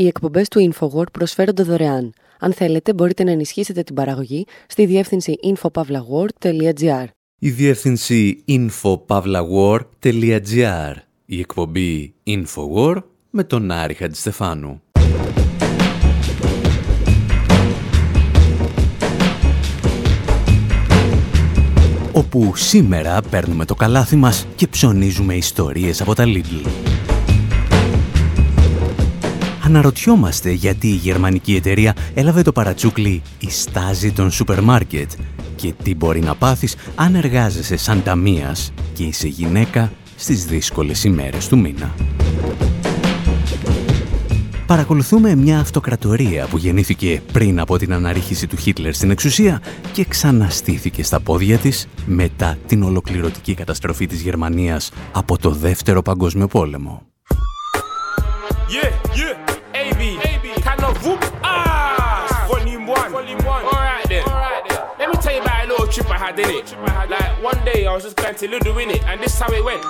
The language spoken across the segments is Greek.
Οι εκπομπές του InfoWord προσφέρονται δωρεάν. Αν θέλετε, μπορείτε να ενισχύσετε την παραγωγή στη διεύθυνση infopavlagor.gr. Η διεύθυνση infopavlagor.gr. Η εκπομπή InfoWord με τον Άρη Χατζηστεφάνου. όπου σήμερα παίρνουμε το καλάθι μας και ψωνίζουμε ιστορίες από τα Lidl. Αναρωτιόμαστε γιατί η γερμανική εταιρεία έλαβε το παρατσούκλι «Η στάζη των σούπερ μάρκετ» και τι μπορεί να πάθεις αν εργάζεσαι σαν ταμείας και είσαι γυναίκα στις δύσκολες ημέρες του μήνα. Παρακολουθούμε μια αυτοκρατορία που γεννήθηκε πριν από την αναρρίχηση του Χίτλερ στην εξουσία και ξαναστήθηκε στα πόδια της μετά την ολοκληρωτική καταστροφή της Γερμανίας από το Δεύτερο Παγκόσμιο Πόλεμο. In it. Like one day I was just going to Lidl in it, and this is how it went.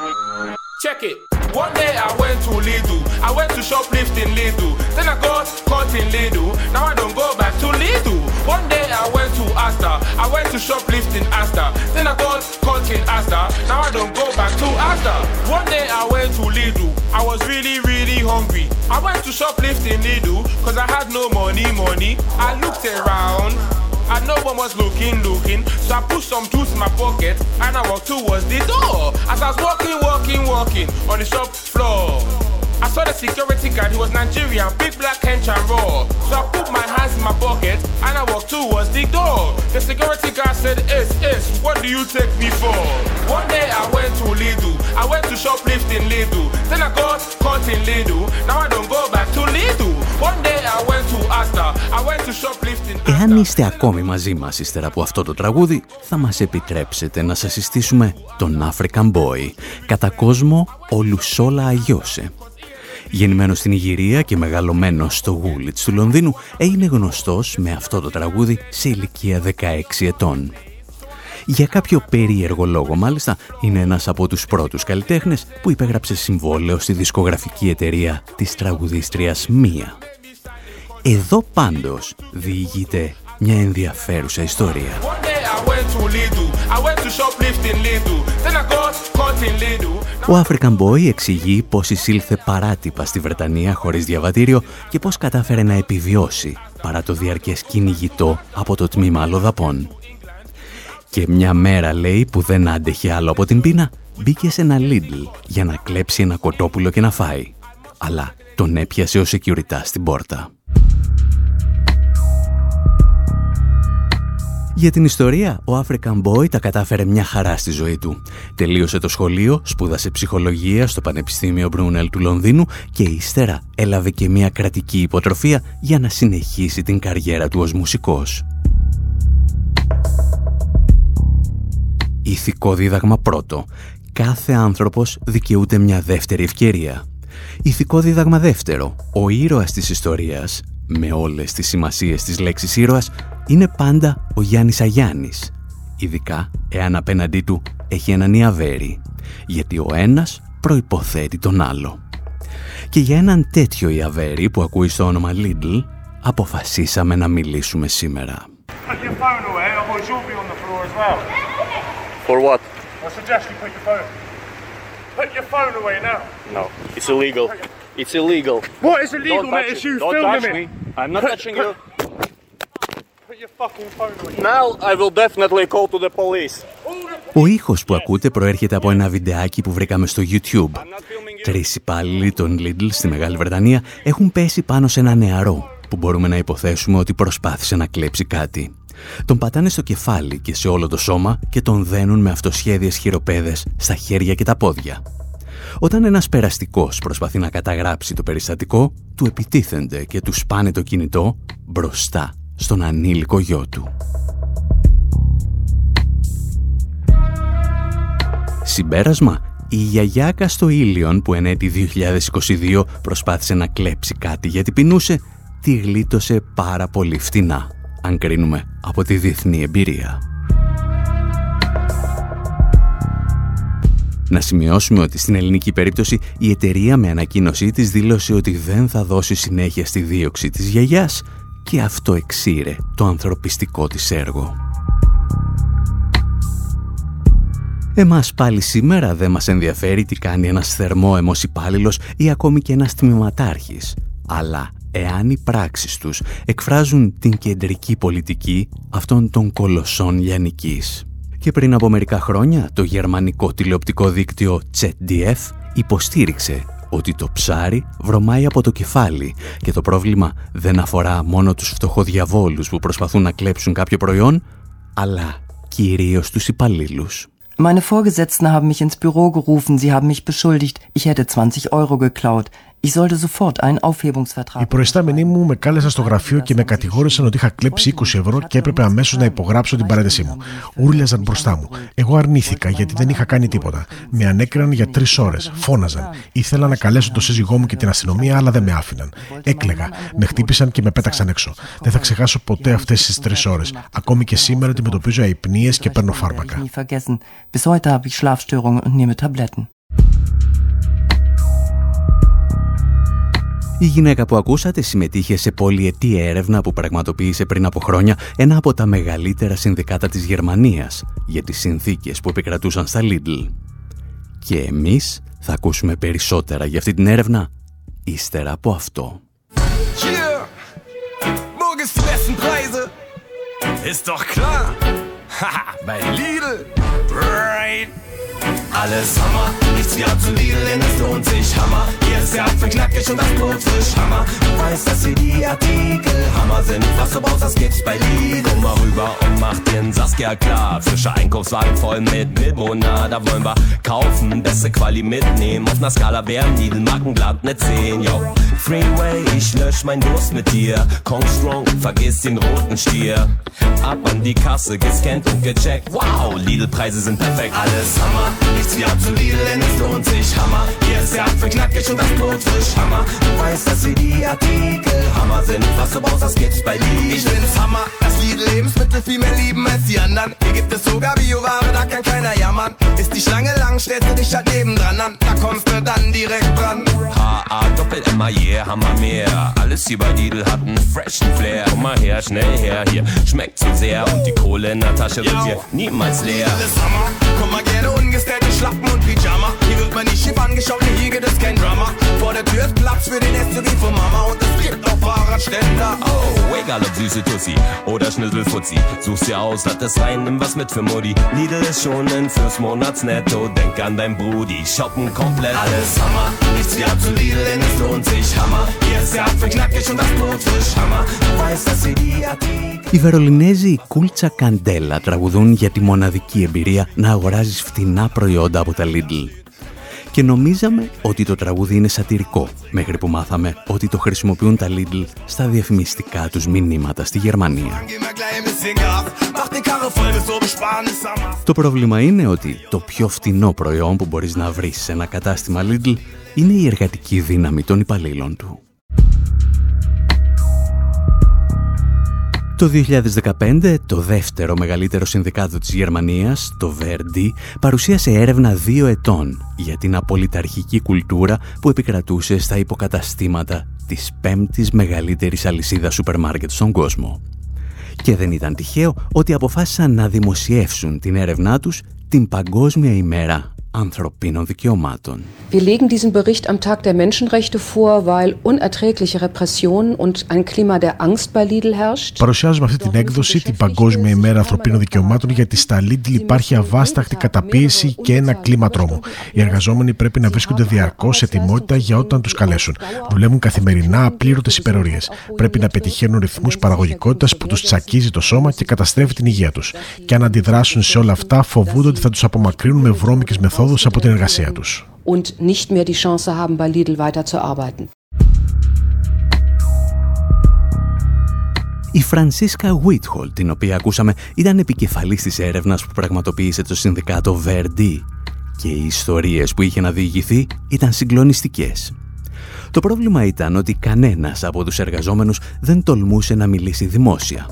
Check it. One day I went to Lidl. I went to shoplift in Lidl. Then I got caught in Lidl. Now I don't go back to Lidl. One day I went to Asta. I went to shoplift in Asta. Then I got caught in Asta. Now I don't go back to Asta. One day I went to Lidl. I was really, really hungry. I went to shoplift in Lidl because I had no money, money. I looked around. And no one was looking, looking. So I pushed some tools in my pocket and I walked towards the door. As I was walking, walking, walking on the shop floor. I saw the security guard, he was Nigerian, big black hench and raw. So I put my hands in my pocket and I walked towards the door. The security guard said, Is, is, what do you take me for? One day I went to Lidl, I went to shoplift in Lidl. Then I got caught in Lidl, now I don't go back to Lidl. One day I went to Asta, I went to shoplift in Εάν είστε ακόμη μαζί μας ύστερα από αυτό το τραγούδι, θα μας επιτρέψετε να σας συστήσουμε τον African Boy, κατά κόσμο ο Λουσόλα Αγιώσε. Γεννημένος στην Ιγυρία και μεγαλωμένος στο Γούλιτς του Λονδίνου, έγινε γνωστός με αυτό το τραγούδι σε ηλικία 16 ετών. Για κάποιο περίεργο λόγο μάλιστα είναι ένας από τους πρώτους καλλιτέχνες που υπέγραψε συμβόλαιο στη δισκογραφική εταιρεία της τραγουδίστριας Μία. Εδώ πάντως διηγείται μια ενδιαφέρουσα ιστορία. Ο African Boy εξηγεί πως εισήλθε παράτυπα στη Βρετανία χωρίς διαβατήριο και πως κατάφερε να επιβιώσει παρά το διαρκές κυνηγητό από το τμήμα αλλοδαπών. Και μια μέρα λέει που δεν άντεχε άλλο από την πείνα, μπήκε σε ένα Lidl για να κλέψει ένα κοτόπουλο και να φάει. Αλλά τον έπιασε ο security στην πόρτα. Για την ιστορία, ο African Boy τα κατάφερε μια χαρά στη ζωή του. Τελείωσε το σχολείο, σπούδασε ψυχολογία στο Πανεπιστήμιο Μπρούνελ του Λονδίνου και ύστερα έλαβε και μια κρατική υποτροφία για να συνεχίσει την καριέρα του ως μουσικός. Ηθικό δίδαγμα πρώτο. Κάθε άνθρωπος δικαιούται μια δεύτερη ευκαιρία. Ηθικό δίδαγμα δεύτερο. Ο ήρωας της ιστορίας, με όλες τις σημασίες της λέξης ήρωας, είναι πάντα ο Γιάννης Αγιάννης, ειδικά εάν απέναντί του έχει έναν Ιαβέρι, γιατί ο ένας προϋποθέτει τον άλλο. Και για έναν τέτοιο Ιαβέρι που ακούει στο όνομα Lidl, αποφασίσαμε να μιλήσουμε σήμερα. For what? I suggest you put your phone. Put your phone away now. No, it's illegal. It's illegal. What is illegal, mate? It's you Don't filming touch me. I'm not touching you. Ο ήχος που ακούτε προέρχεται από ένα βιντεάκι που βρήκαμε στο YouTube. Τρεις υπάλληλοι των Lidl στη Μεγάλη Βρετανία έχουν πέσει πάνω σε ένα νεαρό που μπορούμε να υποθέσουμε ότι προσπάθησε να κλέψει κάτι. Τον πατάνε στο κεφάλι και σε όλο το σώμα και τον δένουν με αυτοσχέδιες χειροπέδες στα χέρια και τα πόδια. Όταν ένας περαστικός προσπαθεί να καταγράψει το περιστατικό, του επιτίθενται και του σπάνε το κινητό μπροστά στον ανήλικο γιο του. Συμπέρασμα, η γιαγιάκα στο Ήλιον που εν έτη 2022 προσπάθησε να κλέψει κάτι γιατί πεινούσε, τη γλίτωσε πάρα πολύ φτηνά, αν κρίνουμε από τη διεθνή εμπειρία. Να σημειώσουμε ότι στην ελληνική περίπτωση η εταιρεία με ανακοίνωσή της δήλωσε ότι δεν θα δώσει συνέχεια στη δίωξη της γιαγιάς και αυτό εξήρε το ανθρωπιστικό της έργο. Εμάς πάλι σήμερα δεν μας ενδιαφέρει τι κάνει ένας θερμόαιμος υπάλληλος ή ακόμη και ένας τμήματάρχης. Αλλά εάν οι πράξεις τους εκφράζουν την κεντρική πολιτική αυτών των κολοσσών λιανικής. Και πριν από μερικά χρόνια το γερμανικό τηλεοπτικό δίκτυο ZDF υποστήριξε ότι το ψάρι βρωμάει από το κεφάλι και το πρόβλημα δεν αφορά μόνο τους φτωχοδιαβόλους που προσπαθούν να κλέψουν κάποιο προϊόν, αλλά κυρίως τους υπαλλήλους. Meine Vorgesetzten haben mich ins Büro gerufen, sie haben mich beschuldigt, ich hätte 20 Euro geklaut. Οι προϊστάμενοι μου με κάλεσαν στο γραφείο και με κατηγόρησαν ότι είχα κλέψει 20 ευρώ και έπρεπε αμέσως να υπογράψω την παρέτησή μου. Ούρλιαζαν μπροστά μου. Εγώ αρνήθηκα γιατί δεν είχα κάνει τίποτα. Με ανέκριναν για τρεις ώρες. Φώναζαν. Ήθελα να καλέσω το σύζυγό μου και την αστυνομία, αλλά δεν με άφηναν. Έκλεγα. Με χτύπησαν και με πέταξαν έξω. Δεν θα ξεχάσω ποτέ αυτές τις τρεις ώρες. Ακόμη και σήμερα αντιμετωπίζω αϊπνίες και παίρνω φάρμακα. Η γυναίκα που ακούσατε συμμετείχε σε πολυετή έρευνα που πραγματοποίησε πριν από χρόνια ένα από τα μεγαλύτερα συνδικάτα της Γερμανίας για τις συνθήκες που επικρατούσαν στα Lidl. Και εμείς θα ακούσουμε περισσότερα για αυτή την έρευνα ύστερα από αυτό. Alles Hammer, nichts wie abzulieren, denn es lohnt sich Hammer. Hier ist der Apfel knackig und das Brot frisch Hammer. Du weißt, dass hier die Artikel Hammer sind. Was du brauchst, das gibt's bei Lidl. Komm mal rüber und mach den Saskia klar. Frischer Einkaufswagen voll mit Milbona, da wollen wir kaufen, beste Quali mitnehmen. Auf einer Skala wären Lidl Markenblatt ne 10, yo. Freeway, ich lösch mein Durst mit dir. Kong Strong, vergiss den roten Stier. Ab an die Kasse, gescannt und gecheckt. Wow, Lidl-Preise sind perfekt. Alles Hammer, nichts wie abzulieren, denn es lohnt sich Hammer. Hier ist der Apfel knackig und das Brot frisch Hammer. Du weißt, dass wir die Artikel Hammer sind. Was du brauchst, das gibt's bei Lidl. Ich bin's Hammer, das Lidl Lebensmittel viel mehr lieben als die anderen. Hier gibt es sogar Bioware, da kann keiner jammern. Ist die Schlange lang, stellst du dich halt nebendran an. Da kommst du dann direkt dran. H-A Doppel M A yeah, Hammer mehr. Alles hier bei Lidl hat einen freshen Flair. Komm mal her, schnell her, hier schmeckt zu sehr und die Kohle in der Tasche wird hier niemals leer. Alles Hammer, komm mal gerne ungestellte Schlappen und Pyjama. Hier wird man nicht schief angeschaut, hier gibt es kein Drama. Vor der Tür ist Platz für den SUV von Mama und es gibt auch Fahrradständer. Oh, egal ob süße Tussi oder Schnüsselfutzi. Such's dir aus, lass das rein, nimm was mit für Modi. Lidl ist schonen fürs Monatsnetto. Denk an dein Brudi, shoppen komplett. Alles Hammer, nichts wie ab zu Lidl, denn es lohnt sich Hammer. Hier ist der Apfel knackig und das Brot frisch Hammer. Du weißt, dass sie die Οι Βερολινέζοι Κούλτσα Καντέλα τραγουδούν για τη μοναδική εμπειρία να αγοράζεις φτηνά προϊόντα από τα Lidl και νομίζαμε ότι το τραγούδι είναι σατυρικό, μέχρι που μάθαμε ότι το χρησιμοποιούν τα Lidl στα διαφημιστικά τους μηνύματα στη Γερμανία. Το πρόβλημα είναι ότι το πιο φτηνό προϊόν που μπορείς να βρεις σε ένα κατάστημα Lidl είναι η εργατική δύναμη των υπαλλήλων του. Το 2015, το δεύτερο μεγαλύτερο συνδικάτο της Γερμανίας, το VRD, παρουσίασε έρευνα δύο ετών για την απολυταρχική κουλτούρα που επικρατούσε στα υποκαταστήματα της πέμπτης μεγαλύτερης αλυσίδας σούπερ μάρκετ στον κόσμο. Και δεν ήταν τυχαίο ότι αποφάσισαν να δημοσιεύσουν την έρευνά τους την Παγκόσμια ημέρα ανθρωπίνων δικαιωμάτων. Wir legen diesen Bericht am Tag der Menschenrechte vor, weil unerträgliche Repressionen und ein Klima der Angst bei Lidl herrscht. Παρουσιάζουμε αυτή την έκδοση την Παγκόσμια ημέρα ανθρωπίνων δικαιωμάτων γιατί στα Lidl υπάρχει αβάσταχτη καταπίεση και ένα κλίμα τρόμου. Οι εργαζόμενοι πρέπει να βρίσκονται διαρκώς σε ετοιμότητα για όταν τους καλέσουν. Δουλεύουν καθημερινά απλήρωτες υπερορίες. Πρέπει να πετυχαίνουν ρυθμούς παραγωγικότητας που τους τσακίζει το σώμα και καταστρέφει την υγεία τους. Και αν αντιδράσουν σε όλα αυτά, φοβούνται ότι θα τους απομακρύνουν με βρώμικες μεθόδους μεθόδους από την εργασία τους. Und nicht mehr die Chance haben, bei Lidl weiterzuarbeiten. Η Φρανσίσκα Βίτχολ, την οποία ακούσαμε, ήταν επικεφαλής της έρευνας που πραγματοποίησε το συνδικάτο Verdi και οι ιστορίες που είχε να διηγηθεί ήταν συγκλονιστικές. Το πρόβλημα ήταν ότι κανένας από τους εργαζόμενους δεν τολμούσε να μιλήσει δημόσια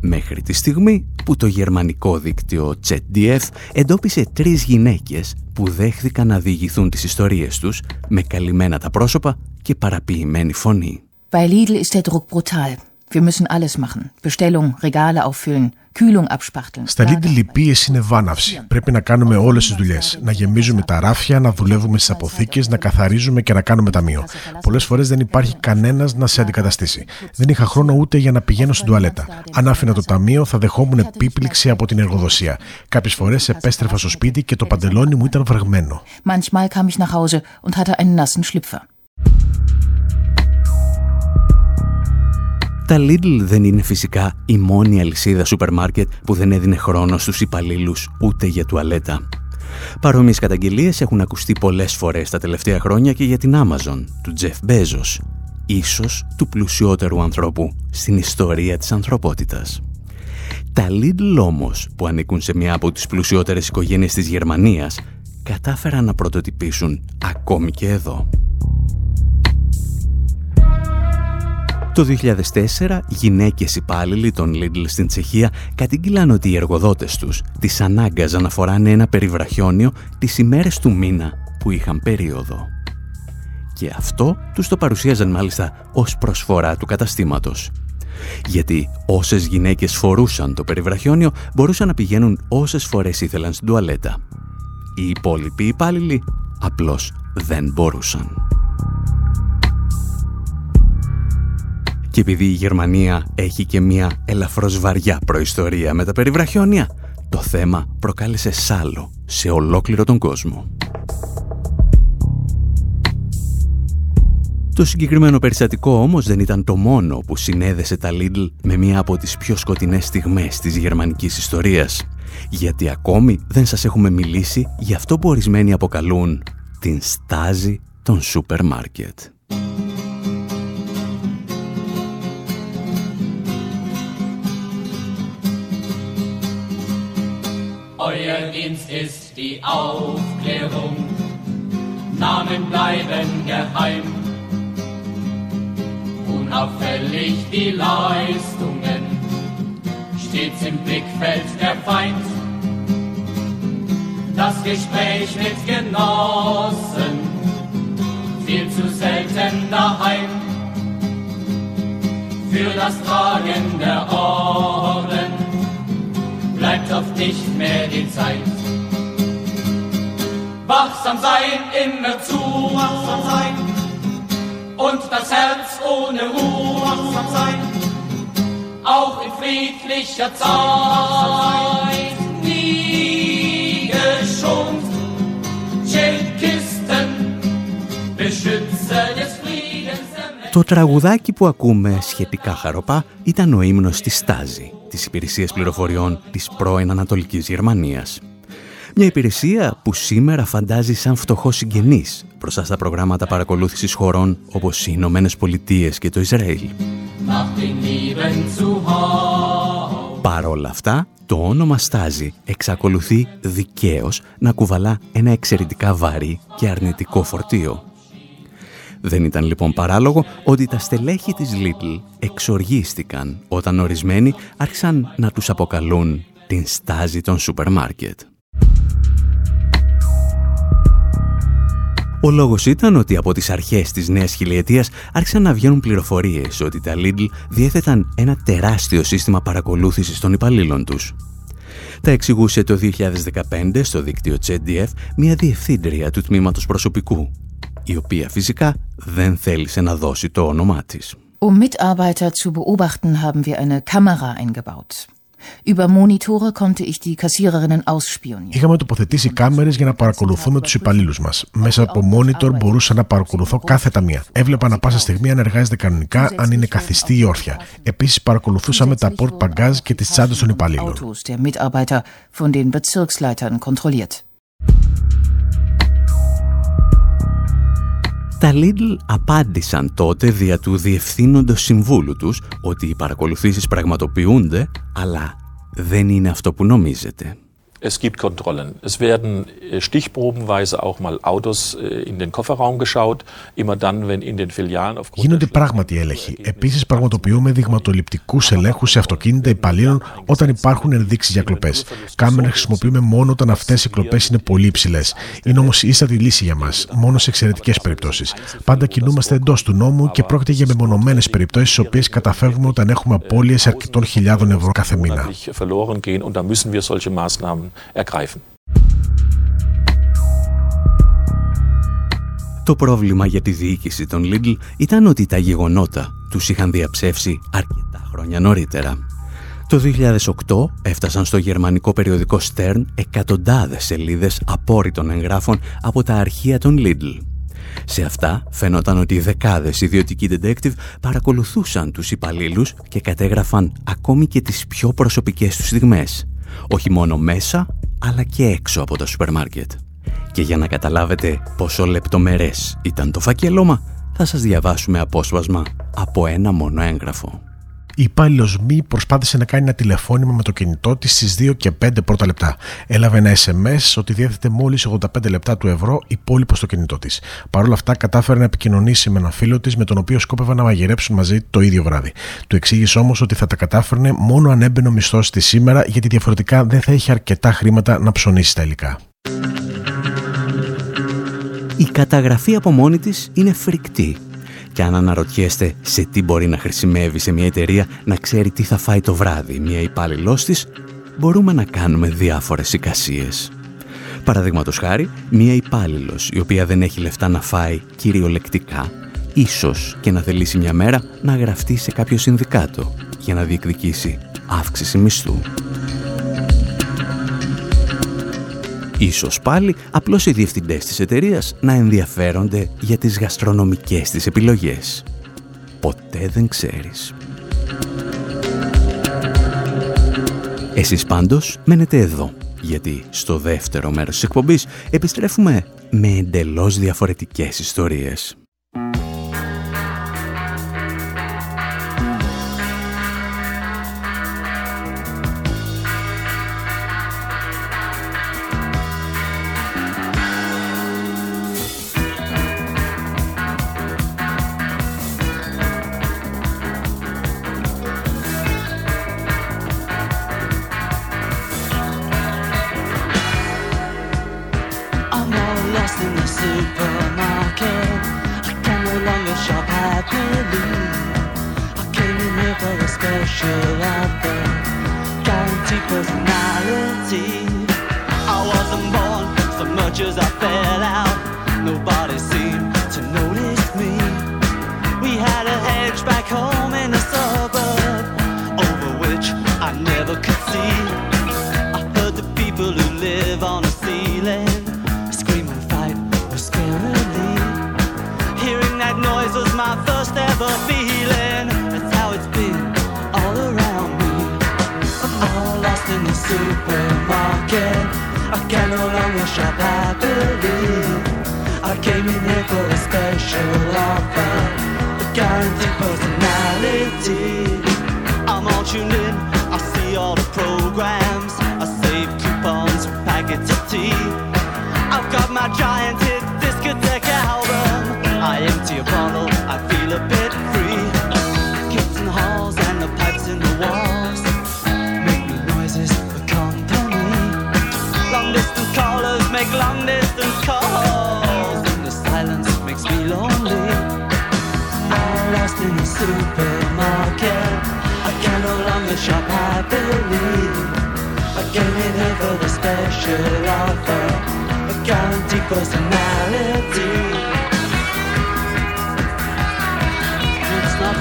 μέχρι τη στιγμή που το γερμανικό δίκτυο ZDF εντόπισε τρεις γυναίκες που δέχθηκαν να διηγηθούν τις ιστορίες τους με καλυμμένα τα πρόσωπα και παραποιημένη φωνή. Bei Lidl ist der Druck brutal. Wir müssen alles machen. Bestellung, Regale auffüllen, Kühlung abspachteln. Στα Lidl η πίεση είναι βάναυση. Πρέπει να κάνουμε όλες τις δουλειές. Να γεμίζουμε τα ράφια, να δουλεύουμε στις αποθήκες, να καθαρίζουμε και να κάνουμε ταμείο. Πολλές φορές δεν υπάρχει κανένας να σε αντικαταστήσει. Δεν είχα χρόνο ούτε για να πηγαίνω στην τουαλέτα. Αν άφηνα το ταμείο, θα δεχόμουν επίπληξη από την εργοδοσία. Κάποιες φορές επέστρεφα στο σπίτι και το παντελόνι μου ήταν βρεγμένο. Manchmal kam ich nach Hause und hatte einen nassen Schlüpfer. Τα Lidl δεν είναι φυσικά η μόνη αλυσίδα σούπερ μάρκετ που δεν έδινε χρόνο στους υπαλλήλους ούτε για τουαλέτα. Παρόμοιες καταγγελίες έχουν ακουστεί πολλές φορές τα τελευταία χρόνια και για την Amazon, του Jeff Bezos, ίσως του πλουσιότερου ανθρώπου στην ιστορία της ανθρωπότητας. Τα Lidl όμως, που ανήκουν σε μια από τις πλουσιότερες οικογένειες της Γερμανίας, κατάφεραν να πρωτοτυπήσουν ακόμη και εδώ. Το 2004, γυναίκες υπάλληλοι των Lidl στην Τσεχία κατήγγυλαν ότι οι εργοδότες τους τις ανάγκαζαν να φοράνε ένα περιβραχιόνιο τις ημέρες του μήνα που είχαν περίοδο. Και αυτό τους το παρουσίαζαν μάλιστα ως προσφορά του καταστήματος. Γιατί όσες γυναίκες φορούσαν το περιβραχιόνιο μπορούσαν να πηγαίνουν όσες φορές ήθελαν στην τουαλέτα. Οι υπόλοιποι υπάλληλοι απλώς δεν μπορούσαν. Και επειδή η Γερμανία έχει και μια ελαφρώς βαριά προϊστορία με τα περιβραχιόνια, το θέμα προκάλεσε σάλο σε ολόκληρο τον κόσμο. Το συγκεκριμένο περιστατικό όμως δεν ήταν το μόνο που συνέδεσε τα Lidl με μία από τις πιο σκοτεινές στιγμές της γερμανικής ιστορίας. Γιατί ακόμη δεν σας έχουμε μιλήσει για αυτό που ορισμένοι αποκαλούν την στάζη των σούπερ μάρκετ. Euer Dienst ist die Aufklärung. Namen bleiben geheim. Unauffällig die Leistungen, stets im Blickfeld der Feind. Das Gespräch mit Genossen, viel zu selten daheim. Für das Tragen der Orden bleibt oft nicht mehr die Zeit. Wachsam sein, immer zu. Wachsam sein. Und das Herz ohne Ruhe. Wachsam sein, auch in friedlicher Zeit Το τραγουδάκι που ακούμε σχετικά χαροπά ήταν ο ύμνος της Στάζη, της υπηρεσίας πληροφοριών της πρώην Ανατολικής Γερμανίας. Μια υπηρεσία που σήμερα φαντάζει σαν φτωχό συγγενής μπροστά στα προγράμματα παρακολούθησης χωρών όπως οι Ηνωμένες Πολιτείες και το Ισραήλ. Παρ' όλα αυτά, το όνομα Στάζη εξακολουθεί δικαίως να κουβαλά ένα εξαιρετικά βαρύ και αρνητικό φορτίο. Δεν ήταν λοιπόν παράλογο ότι τα στελέχη της Lidl εξοργίστηκαν όταν ορισμένοι άρχισαν να τους αποκαλούν την στάζη των σούπερ μάρκετ. Ο λόγος ήταν ότι από τις αρχές της νέας χιλιετίας άρχισαν να βγαίνουν πληροφορίες ότι τα Lidl διέθεταν ένα τεράστιο σύστημα παρακολούθησης των υπαλλήλων τους. Τα εξηγούσε το 2015 στο δίκτυο ZDF μια διευθύντρια του τμήματος προσωπικού η οποία φυσικά δεν θέλησε να δώσει το όνομά της. Um Mitarbeiter zu beobachten, haben wir eine Kamera eingebaut. Über Monitore konnte ich die Kassiererinnen ausspionieren. Είχαμε τοποθετήσει κάμερες για να παρακολουθούμε τους υπαλλήλους μας. Μέσα από monitor μπορούσα να παρακολουθώ κάθε ταμεία. Έβλεπα να πάσα στιγμή αν εργάζεται κανονικά, αν είναι καθιστή ή όρθια. Επίσης παρακολουθούσαμε τα port bagage και τις τσάντες των υπαλλήλων. Τα Lidl απάντησαν τότε δια του διευθύνοντος συμβούλου τους ότι οι παρακολουθήσεις πραγματοποιούνται, αλλά δεν είναι αυτό που νομίζετε. Es gibt Kontrollen. Es werden äh, stichprobenweise auch mal Autos äh, in den Kofferraum geschaut. Immer dann, wenn in den Filialen Γίνονται πράγματι έλεγχοι. Επίσης, πραγματοποιούμε δειγματοληπτικούς ελέγχους σε αυτοκίνητα υπαλλήλων όταν υπάρχουν ενδείξεις για κλοπές. Κάμερε χρησιμοποιούμε μόνο όταν αυτές οι κλοπές είναι πολύ υψηλές. Είναι όμως ίστατη λύση για μας, μόνο σε εξαιρετικές περιπτώσεις. Πάντα κινούμαστε εντός του νόμου και πρόκειται για μεμονωμένες περιπτώσεις, στις οποίες καταφεύγουμε όταν έχουμε απώλειες αρκετών χιλιάδων ευρώ κάθε μήνα. Το πρόβλημα για τη διοίκηση των Lidl ήταν ότι τα γεγονότα τους είχαν διαψεύσει αρκετά χρόνια νωρίτερα. Το 2008 έφτασαν στο γερμανικό περιοδικό Stern εκατοντάδες σελίδες απόρριτων εγγράφων από τα αρχεία των Lidl. Σε αυτά φαινόταν ότι δεκάδες ιδιωτικοί detective παρακολουθούσαν τους υπαλλήλους και κατέγραφαν ακόμη και τις πιο προσωπικές τους στιγμές. Όχι μόνο μέσα, αλλά και έξω από τα σούπερ μάρκετ. Και για να καταλάβετε πόσο λεπτομερές ήταν το φακέλωμα, θα σας διαβάσουμε απόσπασμα από ένα μόνο έγγραφο. Η υπάλληλος Μη προσπάθησε να κάνει ένα τηλεφώνημα με το κινητό της στις 2 και 5 πρώτα λεπτά. Έλαβε ένα SMS ότι διέθετε μόλις 85 λεπτά του ευρώ υπόλοιπο στο κινητό της. Παρ' όλα αυτά, κατάφερε να επικοινωνήσει με ένα φίλο της με τον οποίο σκόπευαν να μαγειρέψουν μαζί το ίδιο βράδυ. Του εξήγησε όμως ότι θα τα κατάφερνε μόνο αν έμπαινε ο μισθός της σήμερα, γιατί διαφορετικά δεν θα είχε αρκετά χρήματα να ψωνίσει τα υλικά. Η καταγραφή από μόνη της είναι φρικτή. Και αν αναρωτιέστε σε τι μπορεί να χρησιμεύει σε μια εταιρεία να ξέρει τι θα φάει το βράδυ μια υπάλληλός της, μπορούμε να κάνουμε διάφορες εικασίες. Παραδείγματος χάρη, μια υπάλληλος η οποία δεν έχει λεφτά να φάει κυριολεκτικά, ίσως και να θελήσει μια μέρα να γραφτεί σε κάποιο συνδικάτο για να διεκδικήσει αύξηση μισθού. Ίσως πάλι απλώς οι διευθυντές της εταιρείας να ενδιαφέρονται για τις γαστρονομικές της επιλογές. Ποτέ δεν ξέρεις. Εσείς πάντως μένετε εδώ, γιατί στο δεύτερο μέρος της εκπομπής επιστρέφουμε με εντελώς διαφορετικές ιστορίες. much special offer. The guaranteed personality. I'm all tuned in. I see all the programs. I save coupons and packets of tea. personality. It's not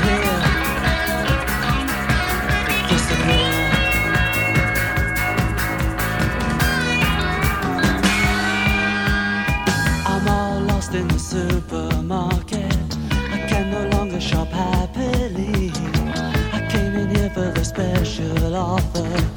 I'm all lost in the supermarket. I can no longer shop happily. I came in here for the special offer.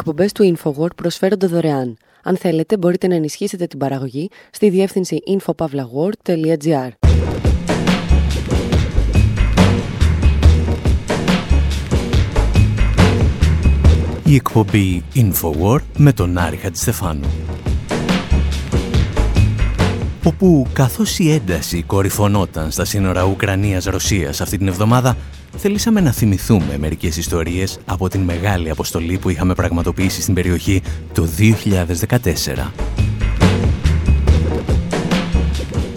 Οι εκπομπές του InfoWord προσφέρονται δωρεάν. Αν θέλετε, μπορείτε να ενισχύσετε την παραγωγή στη διεύθυνση infopavlagor.gr. Η εκπομπή InfoWord με τον Άρη Χατζηστεφάνου όπου καθώς η ένταση κορυφωνόταν στα σύνορα Ουκρανίας-Ρωσίας αυτή την εβδομάδα, θελήσαμε να θυμηθούμε μερικές ιστορίες από την μεγάλη αποστολή που είχαμε πραγματοποιήσει στην περιοχή το 2014.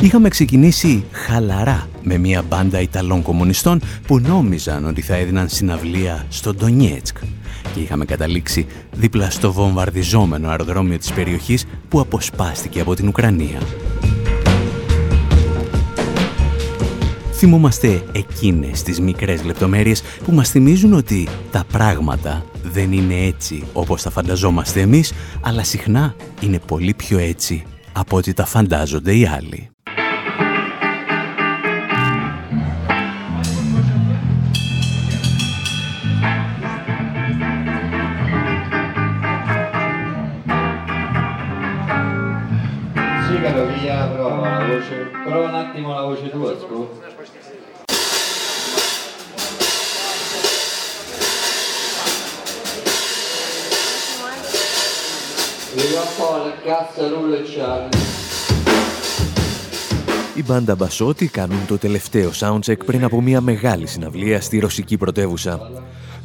Είχαμε ξεκινήσει χαλαρά με μια μπάντα Ιταλών κομμουνιστών που νόμιζαν ότι θα έδιναν συναυλία στο Ντονιέτσκ και είχαμε καταλήξει δίπλα στο βομβαρδιζόμενο αεροδρόμιο της περιοχής που αποσπάστηκε από την Ουκρανία. Θυμόμαστε εκείνες τις μικρές λεπτομέρειες που μας θυμίζουν ότι τα πράγματα δεν είναι έτσι όπως τα φανταζόμαστε εμείς, αλλά συχνά είναι πολύ πιο έτσι από ό,τι τα φαντάζονται οι άλλοι. Prova un attimo la voce tua, scusa. Η μπάντα Μπασότη κάνουν το τελευταίο soundcheck πριν από μια μεγάλη συναυλία στη ρωσική πρωτεύουσα.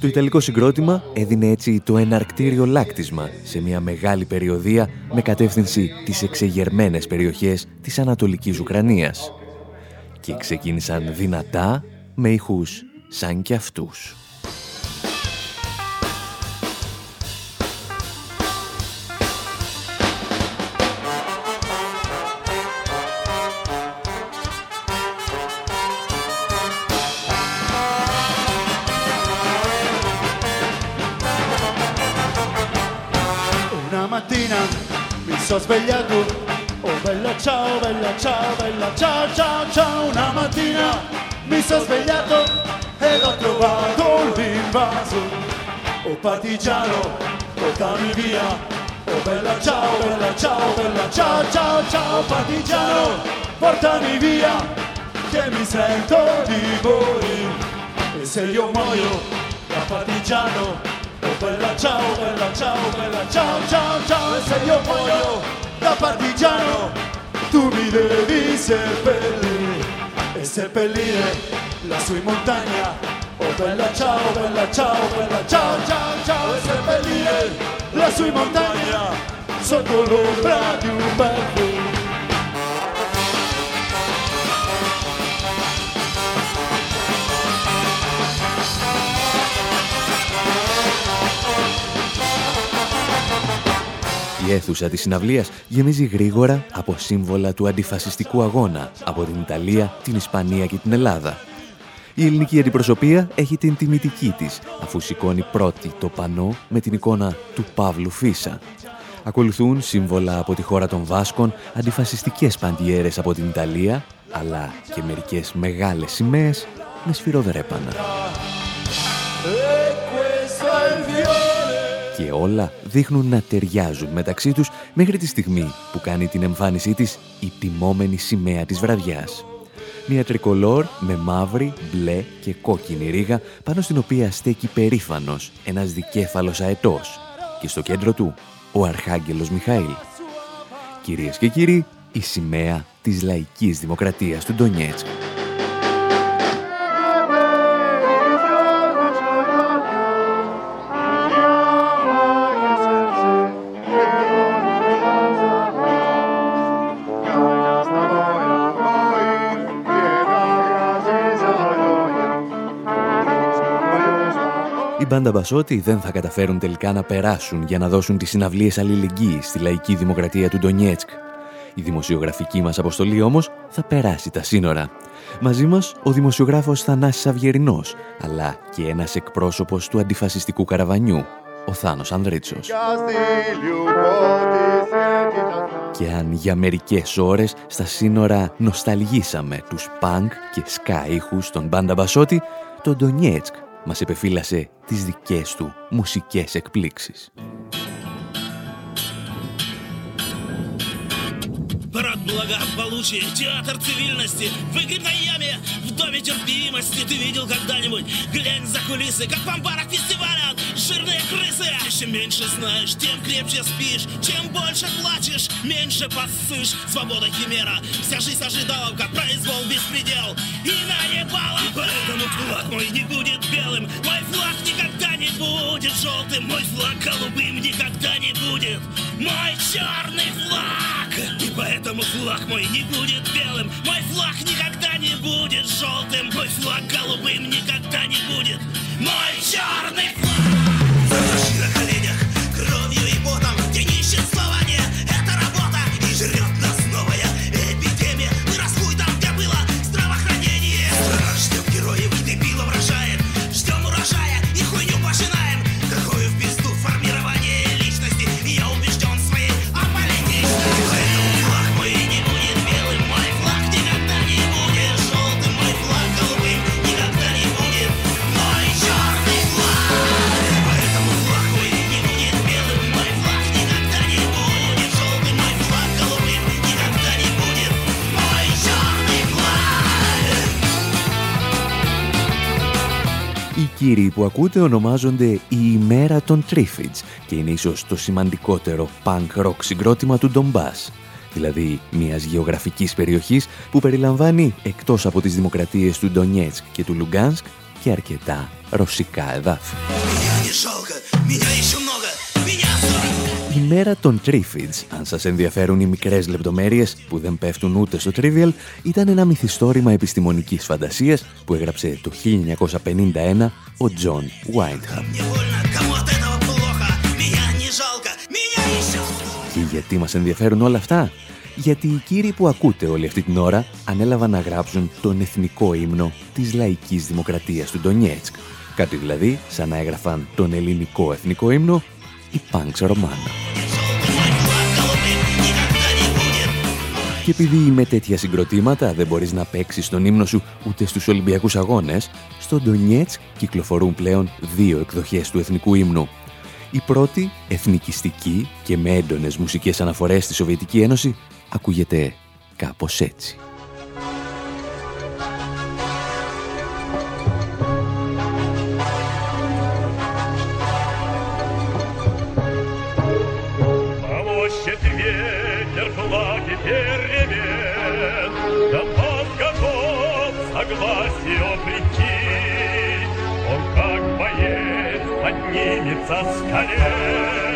Το ιταλικό συγκρότημα έδινε έτσι το εναρκτήριο λάκτισμα σε μια μεγάλη περιοδία με κατεύθυνση τις εξεγερμένες περιοχές της Ανατολικής Ουκρανίας. Και ξεκίνησαν δυνατά με ηχούς σαν και αυτούς. Sono svegliato Oh bella ciao, bella ciao, bella ciao, ciao, ciao. Una mattina mi sono svegliato ed ho trovato l'invaso Oh partigiano, portami via. Oh bella ciao, bella ciao, bella ciao, ciao, ciao Partigiano, portami via Che mi sento di morire E se io muoio da partigiano bella ciao, bella ciao, bella ciao, ciao, ciao. E se io muoio da partigiano tu mi devi seppellire E seppellire lassù in montagna Oh bella ciao, bella ciao, bella ciao, ciao, ciao. E seppellire lassù in montagna Sotto l'ombra di un bel Η αίθουσα της συναυλίας γεμίζει γρήγορα από σύμβολα του αντιφασιστικού αγώνα από την Ιταλία, την Ισπανία και την Ελλάδα. Η ελληνική αντιπροσωπεία έχει την τιμητική της, αφού σηκώνει πρώτη το πανό με την εικόνα του Παύλου Φίσα. Ακολουθούν σύμβολα από τη χώρα των Βάσκων, αντιφασιστικές παντιέρες από την Ιταλία, αλλά και μερικές μεγάλες σημαίες με σφυροδρέπανα και όλα δείχνουν να ταιριάζουν μεταξύ τους μέχρι τη στιγμή που κάνει την εμφάνισή της η τιμόμενη σημαία της βραδιάς. Μια τρικολόρ με μαύρη, μπλε και κόκκινη ρίγα πάνω στην οποία στέκει περήφανος ένας δικέφαλος αετός και στο κέντρο του ο Αρχάγγελος Μιχαήλ. Κυρίες και κύριοι, η σημαία της λαϊκής δημοκρατίας του Ντονιέτσκ. Μπάντα Μπασότη δεν θα καταφέρουν τελικά να περάσουν για να δώσουν τις συναυλίες αλληλεγγύης στη λαϊκή δημοκρατία του Ντονιέτσκ. Η δημοσιογραφική μας αποστολή όμως θα περάσει τα σύνορα. Μαζί μας ο δημοσιογράφος Θανάσης Αυγερινός, αλλά και ένας εκπρόσωπος του αντιφασιστικού καραβανιού, ο Θάνος Ανδρίτσος. Και αν για μερικές ώρες στα σύνορα νοσταλγήσαμε τους πανκ και σκά ήχους των Μπάντα Μπασότη, το Ντονιέτσκ μας επεφύλασε τις δικές του μουσικές εκπλήξεις. Парад благополучия, театр цивильности В выгребной яме, в доме терпимости Ты видел когда-нибудь, глянь за кулисы Как в амбарах фестиваля, жирные крысы. Чем меньше знаешь, тем крепче спишь. Чем больше плачешь, меньше поссышь Свобода химера, вся жизнь ожидала Как произвол, беспредел и наебала И поэтому флаг мой не будет белым. Мой флаг никогда не будет желтым Мой флаг голубым никогда не будет. Мой черный флаг. И Поэтому флаг мой не будет белым. Мой флаг никогда не будет желтым Мой флаг голубым никогда не будет. Мой черный флаг κύριοι που ακούτε ονομάζονται η ημέρα των Τρίφιτς και είναι ίσως το σημαντικότερο punk rock συγκρότημα του Ντομπάς, δηλαδή μιας γεωγραφικής περιοχής που περιλαμβάνει εκτός από τις δημοκρατίες του Ντονιέτσκ και του Λουγκάνσκ και αρκετά ρωσικά εδάφη. Η μέρα των Τρίφιντς, αν σας ενδιαφέρουν οι μικρές λεπτομέρειες που δεν πέφτουν ούτε στο Trivial, ήταν ένα μυθιστόρημα επιστημονικής φαντασίας που έγραψε το 1951 ο Τζον Βάιντχαμ. Και γιατί μας ενδιαφέρουν όλα αυτά; Γιατί οι κύριοι που ακούτε όλη αυτή την ώρα ανέλαβαν να γράψουν τον εθνικό ύμνο της λαϊκής δημοκρατίας του Ντονιέτσκ. Κάτι δηλαδή σαν να έγραφαν τον ελληνικό εθνικό ύμνο η Πανξ Ρωμάνα. Και επειδή με τέτοια συγκροτήματα δεν μπορείς να παίξεις τον ύμνο σου ούτε στους Ολυμπιακούς Αγώνες, στο Ντονιέτσκ κυκλοφορούν πλέον δύο εκδοχές του εθνικού ύμνου. Η πρώτη, εθνικιστική και με έντονες μουσικές αναφορές στη Σοβιετική Ένωση, ακούγεται κάπως έτσι. поднимется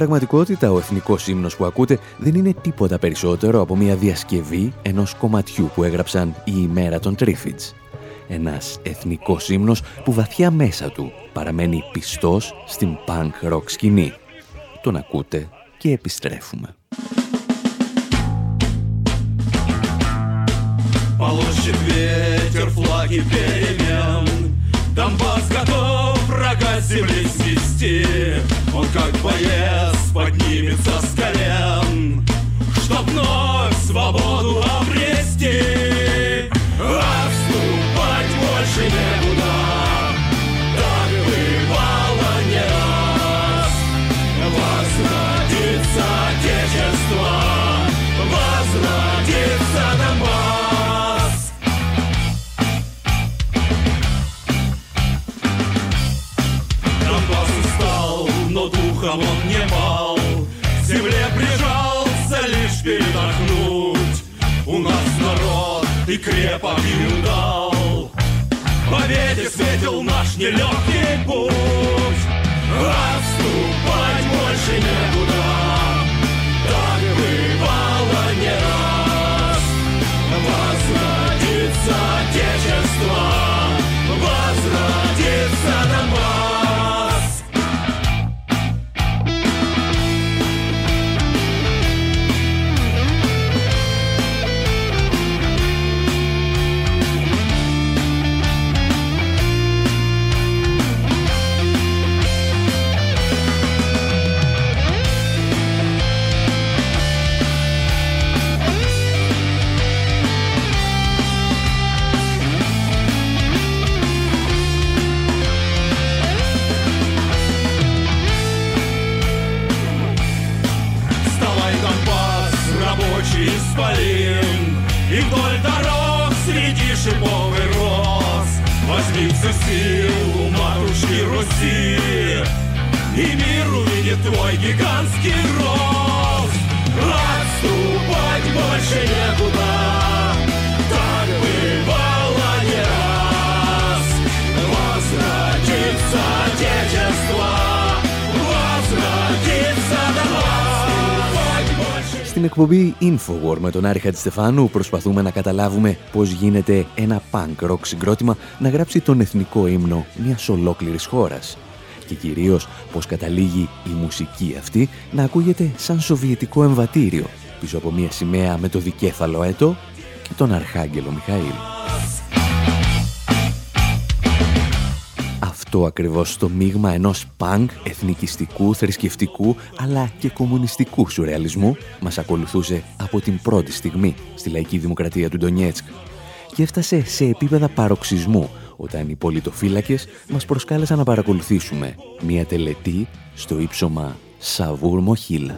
πραγματικότητα, ο εθνικός ύμνος που ακούτε δεν είναι τίποτα περισσότερο από μια διασκευή ενός κομματιού που έγραψαν η ημέρα των Τρίφιτς. Ένας εθνικός ύμνος που βαθιά μέσα του παραμένει πιστός στην punk rock σκηνή. Τον ακούτε και επιστρέφουμε. Полощет ветер флаги перемен Донбасс готов врага с земли свести. Он как боец поднимется с колен Чтоб вновь свободу и крепок и удал Победе светил наш нелегкий путь. Отступать больше некуда. Так бывало не раз. Возродится Отечество вдоль дорог среди шипов роз. Возьми всю силу матушки Руси, и мир увидит твой гигантский рост. Отступать больше некуда. Εκπομπή Infowar με τον Άρη Χατζηστεφάνου προσπαθούμε να καταλάβουμε πώς γίνεται ένα punk rock συγκρότημα να γράψει τον εθνικό ύμνο μιας ολόκληρης χώρας. Και κυρίως πώς καταλήγει η μουσική αυτή να ακούγεται σαν σοβιετικό εμβατήριο πίσω από μια σημαία με το δικέφαλο έτο και τον Αρχάγγελο Μιχαήλ. Αυτό ακριβώς το μείγμα ενός πανκ εθνικιστικού, θρησκευτικού αλλά και κομμουνιστικού σουρεαλισμού μας ακολουθούσε από την πρώτη στιγμή στη λαϊκή δημοκρατία του Ντονιέτσκ και έφτασε σε επίπεδα παροξισμού όταν οι πολιτοφύλακες μας προσκάλεσαν να παρακολουθήσουμε μια τελετή στο ύψωμα Σαβούρ Μοχίλα.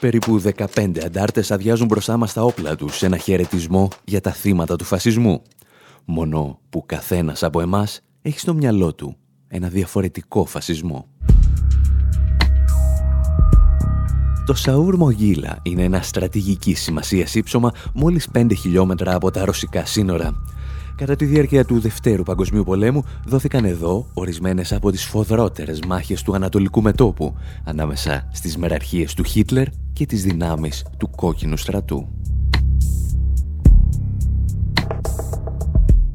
Περίπου 15 αντάρτες αδειάζουν μπροστά μας τα όπλα τους σε ένα χαιρετισμό για τα θύματα του φασισμού. Μόνο που καθένας από εμάς έχει στο μυαλό του ένα διαφορετικό φασισμό. Το Σαούρ Μογίλα είναι ένα στρατηγική σημασίας ύψωμα μόλις 5 χιλιόμετρα από τα ρωσικά σύνορα. Κατά τη διάρκεια του Δευτέρου Παγκοσμίου Πολέμου δόθηκαν εδώ ορισμένες από τις φοδρότερες μάχες του Ανατολικού Μετόπου ανάμεσα στις μεραρχίες του Χίτλερ και τις δυνάμεις του Κόκκινου Στρατού.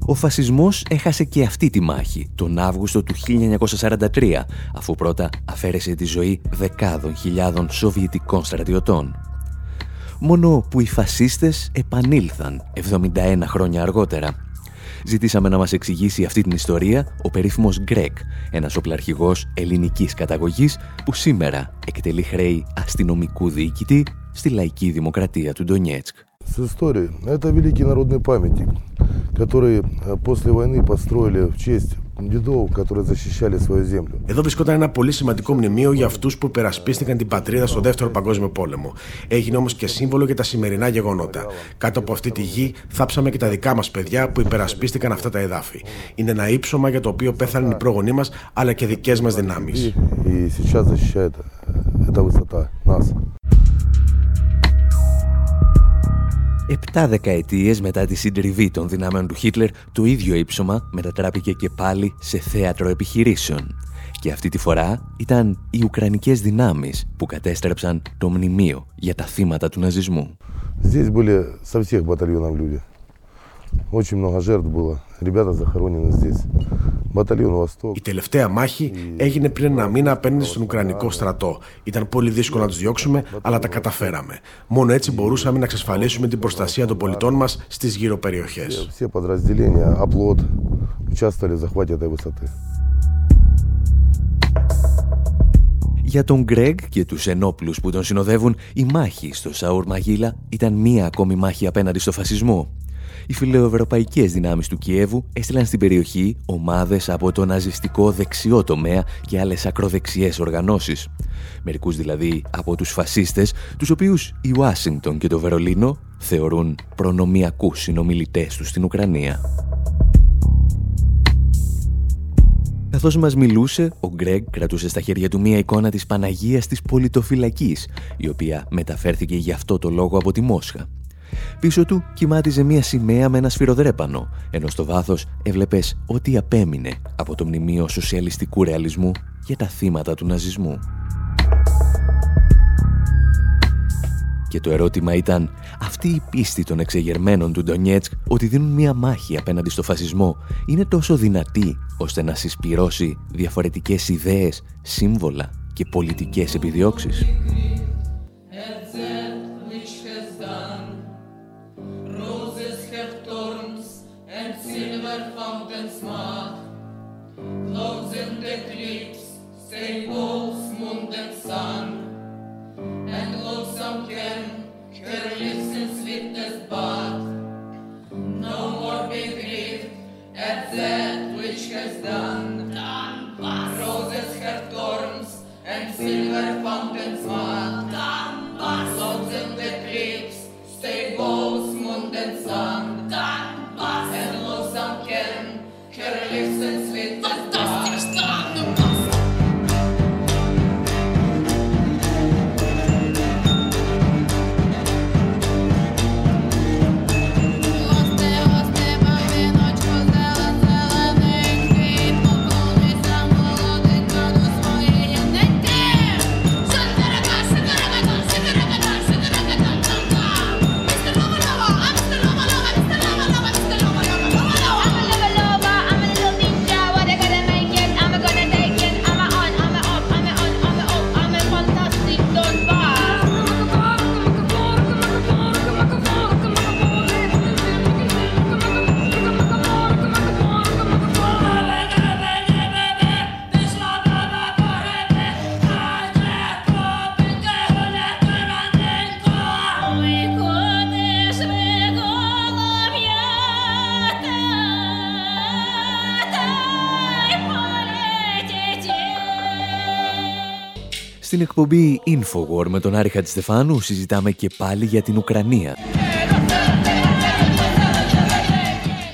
Ο φασισμός έχασε και αυτή τη μάχη τον Αύγουστο του 1943, αφού πρώτα αφαίρεσε τη ζωή δεκάδων χιλιάδων σοβιετικών στρατιωτών. Μόνο που οι φασίστες επανήλθαν 71 χρόνια αργότερα Ζητήσαμε να μας εξηγήσει αυτή την ιστορία ο περίφημος Γκρέκ, ένας οπλαρχηγός ελληνικής καταγωγής που σήμερα εκτελεί χρέη αστυνομικού διοικητή στη λαϊκή δημοκρατία του Ντονιέτσκ. С историей. Это великий народный памятник, который э, после войны построили в честь εδώ βρισκόταν ένα πολύ σημαντικό μνημείο για αυτού που υπερασπίστηκαν την πατρίδα στο δεύτερο Παγκόσμιο Πόλεμο. Έγινε όμω και σύμβολο για τα σημερινά γεγονότα. Κάτω από αυτή τη γη θάψαμε και τα δικά μα παιδιά που υπερασπίστηκαν αυτά τα εδάφη. Είναι ένα ύψωμα για το οποίο πέθαναν οι πρόγονοί μα αλλά και δικέ μα δυνάμει. Επτά δεκαετίες μετά τη συντριβή των δυνάμεων του Χίτλερ, το ίδιο ύψωμα μετατράπηκε και πάλι σε θέατρο επιχειρήσεων. Και αυτή τη φορά ήταν οι Ουκρανικές δυνάμεις που κατέστρεψαν το μνημείο για τα θύματα του ναζισμού. Здесь были со всех батальонов люди. Очень много жертв было. Ребята захоронены здесь. Батальон Восток. Η τελευταία μάχη έγινε πριν ένα μήνα απέναντι στον Ουκρανικό στρατό. Ήταν πολύ δύσκολο να του διώξουμε, αλλά τα καταφέραμε. Μόνο έτσι μπορούσαμε να εξασφαλίσουμε την προστασία των πολιτών μα στι γύρω περιοχέ. Все подразделения, оплот участвовали в захвате этой высоты. Για τον Γκρέγκ και τους ενόπλους που τον συνοδεύουν, η μάχη στο Σαούρ Μαγίλα ήταν μία ακόμη μάχη απέναντι στο φασισμό. Οι φιλοευρωπαϊκές δυνάμεις του Κιέβου έστειλαν στην περιοχή ομάδες από το ναζιστικό δεξιό τομέα και άλλες ακροδεξιές οργανώσεις. Μερικούς δηλαδή από τους φασίστες, τους οποίους η Ουάσιγκτον και το Βερολίνο θεωρούν προνομιακούς συνομιλητές τους στην Ουκρανία. Καθώς μας μιλούσε, ο Γκρέγκ κρατούσε στα χέρια του μία εικόνα της Παναγίας της Πολιτοφυλακής, η οποία μεταφέρθηκε γι' αυτό το λόγο από τη Μόσχα. Πίσω του κοιμάτιζε μία σημαία με ένα σφυροδρέπανο, ενώ στο βάθος έβλεπες ό,τι απέμεινε από το μνημείο σοσιαλιστικού ρεαλισμού για τα θύματα του ναζισμού. Και το ερώτημα ήταν, αυτή η πίστη των εξεγερμένων του Ντονιέτσκ ότι δίνουν μία μάχη απέναντι στο φασισμό είναι τόσο δυνατή ώστε να συσπυρώσει διαφορετικές ιδέες, σύμβολα και πολιτικές επιδιώξεις; εκπομπή Infowar με τον Άρη Χατζηστεφάνου συζητάμε και πάλι για την Ουκρανία.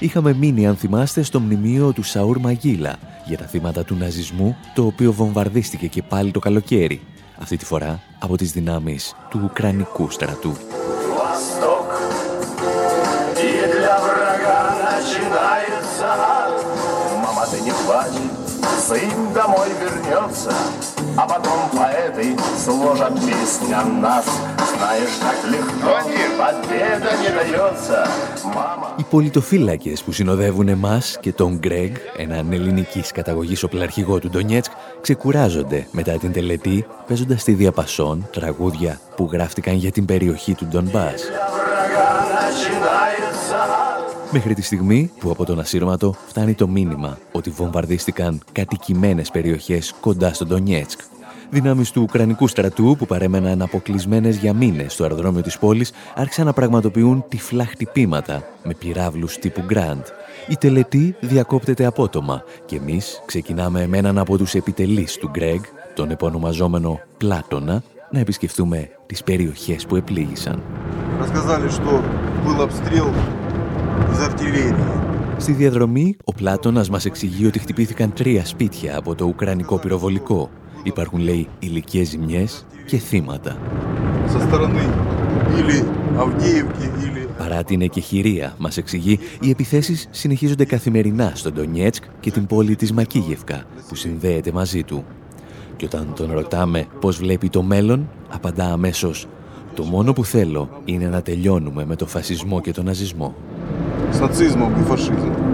Είχαμε μείνει, αν θυμάστε, στο μνημείο του Σαούρ Μαγίλα για τα θύματα του ναζισμού, το οποίο βομβαρδίστηκε και πάλι το καλοκαίρι. Αυτή τη φορά από τις δυνάμεις του Ουκρανικού στρατού. сын домой вернется, а потом поэты сложат песни о нас. Знаешь, так легко победа не дается. Мама... Οι πολιτοφύλακες που συνοδεύουν εμάς και τον Γκρέγ, έναν ελληνικής καταγωγής οπλαρχηγό του Ντονιέτσκ, ξεκουράζονται μετά την τελετή παίζοντας στη διαπασόν τραγούδια που γράφτηκαν για την περιοχή του Ντονμπάς. Μέχρι τη στιγμή που από τον ασύρματο φτάνει το μήνυμα ότι βομβαρδίστηκαν κατοικημένες περιοχές κοντά στον Ντονιέτσκ. Δυνάμεις του Ουκρανικού στρατού που παρέμεναν αποκλεισμένες για μήνες στο αεροδρόμιο της πόλης άρχισαν να πραγματοποιούν τυφλά χτυπήματα με πυράβλους τύπου Grand. Η τελετή διακόπτεται απότομα και εμείς ξεκινάμε με έναν από τους επιτελείς του Γκρέγ, τον επωνομαζόμενο Πλάτωνα, να επισκεφτούμε τις περιοχές που επλήγησαν. Στη διαδρομή, ο Πλάτωνας μας εξηγεί ότι χτυπήθηκαν τρία σπίτια από το Ουκρανικό πυροβολικό. Υπάρχουν, λέει, υλικέ ζημιές και θύματα. Παρά την εκεχηρία, μας εξηγεί, οι επιθέσεις συνεχίζονται καθημερινά στον Ντονιέτσκ και την πόλη της Μακίγευκα, που συνδέεται μαζί του. Και όταν τον ρωτάμε πώς βλέπει το μέλλον, απαντά αμέσως «Το μόνο που θέλω είναι να τελειώνουμε με το φασισμό και τον ναζισμό» с нацизмом и фашизмом.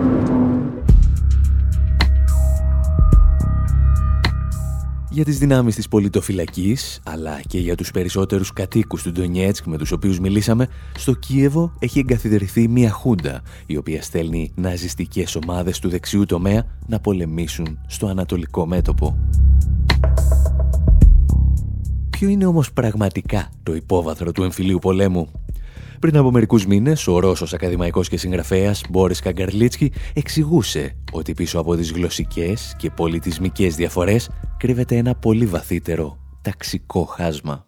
Για τις δυνάμεις της πολιτοφυλακής, αλλά και για τους περισσότερους κατοίκους του Ντονιέτσκ με τους οποίους μιλήσαμε, στο Κίεβο έχει εγκαθιδρυθεί μια χούντα, η οποία στέλνει ναζιστικές ομάδες του δεξιού τομέα να πολεμήσουν στο ανατολικό μέτωπο. Ποιο είναι όμως πραγματικά το υπόβαθρο του εμφυλίου πολέμου Πριν από μερικούς μήνες, ο Ρώσος ακαδημαϊκός και συγγραφέας Μπόρις Καγκαρλίτσκι εξηγούσε ότι πίσω από τις γλωσσικές και πολιτισμικές διαφορές κρύβεται ένα πολύ βαθύτερο ταξικό χάσμα.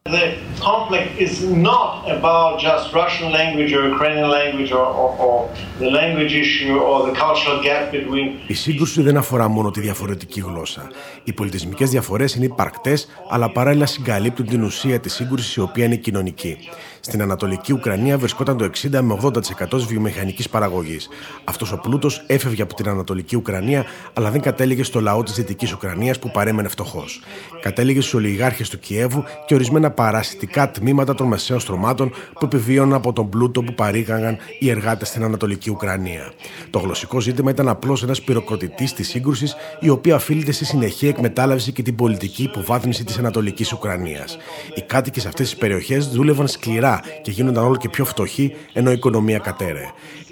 Η σύγκρουση δεν αφορά μόνο τη διαφορετική γλώσσα. Οι πολιτισμικές διαφορές είναι υπαρκτές, αλλά παράλληλα συγκαλύπτουν την ουσία της σύγκρουσης η οποία είναι κοινωνική. Στην Ανατολική Ουκρανία βρισκόταν το 60 με 80% τη βιομηχανικής παραγωγής. Αυτός ο πλούτος έφευγε από την Ανατολική Ουκρανία, αλλά δεν κατέληγε στο λαό της Δυτικής Ουκρανίας που παρέμενε φτωχός. Κατέληγε στους ολιγάρχες του Κιέβου και ορισμένα παρασιτικά τμήματα των μεσαίων στρωμάτων που επιβίωναν από τον πλούτο που παρήγαγαν οι εργάτες στην Ανατολική Ουκρανία. Το γλωσσικό ζήτημα ήταν απλώς ένας πυροκροτητής της σύγκρουσης, η οποία οφείλεται στη συνεχή εκμετάλλευση και την πολιτική υποβάθμιση της Ανατολικής Ουκρανίας. Οι κάτοικοι σε αυτές τις περιοχές δούλευαν σκληρά και γίνονταν όλο και πιο φτωχοί, ενώ η οικονομία κατέρε.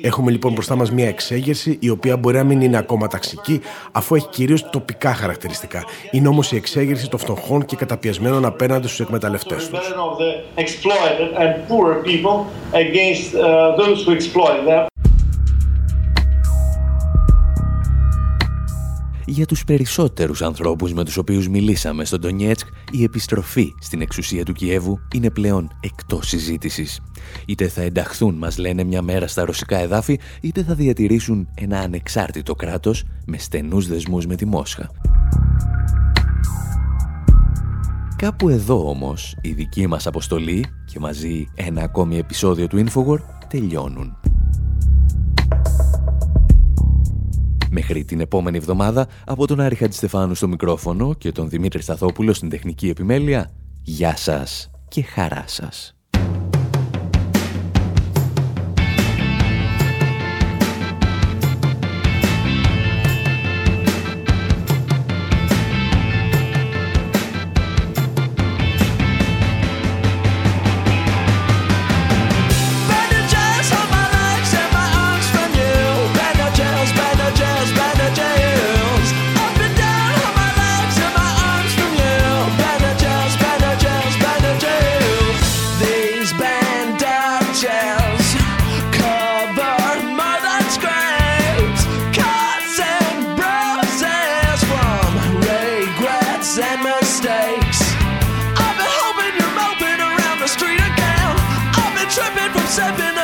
Έχουμε λοιπόν μπροστά μας μια εξέγερση, η οποία μπορεί να μην είναι ακόμα ταξική, αφού έχει κυρίως τοπικά χαρακτηριστικά. Είναι όμως η εξέγερση των φτωχών και καταπιεσμένων απέναντι στους εκμεταλλευτές τους. Για τους περισσότερους ανθρώπους με τους οποίους μιλήσαμε στον Τονιέτσκ, η επιστροφή στην εξουσία του Κιέβου είναι πλέον εκτός συζήτησης. Είτε θα ενταχθούν, μας λένε, μια μέρα στα ρωσικά εδάφη, είτε θα διατηρήσουν ένα ανεξάρτητο κράτος με στενούς δεσμούς με τη Μόσχα. Κάπου εδώ όμως η δική μας αποστολή και μαζί ένα ακόμη επεισόδιο του Infowar τελειώνουν. Μέχρι την επόμενη εβδομάδα, από τον Άρη Χατζηστεφάνου στο μικρόφωνο και τον Δημήτρη Σταθόπουλο στην τεχνική επιμέλεια, γεια σας και χαρά σας. mistakes. I've been hoping you're moping around the street again. I've been tripping from 7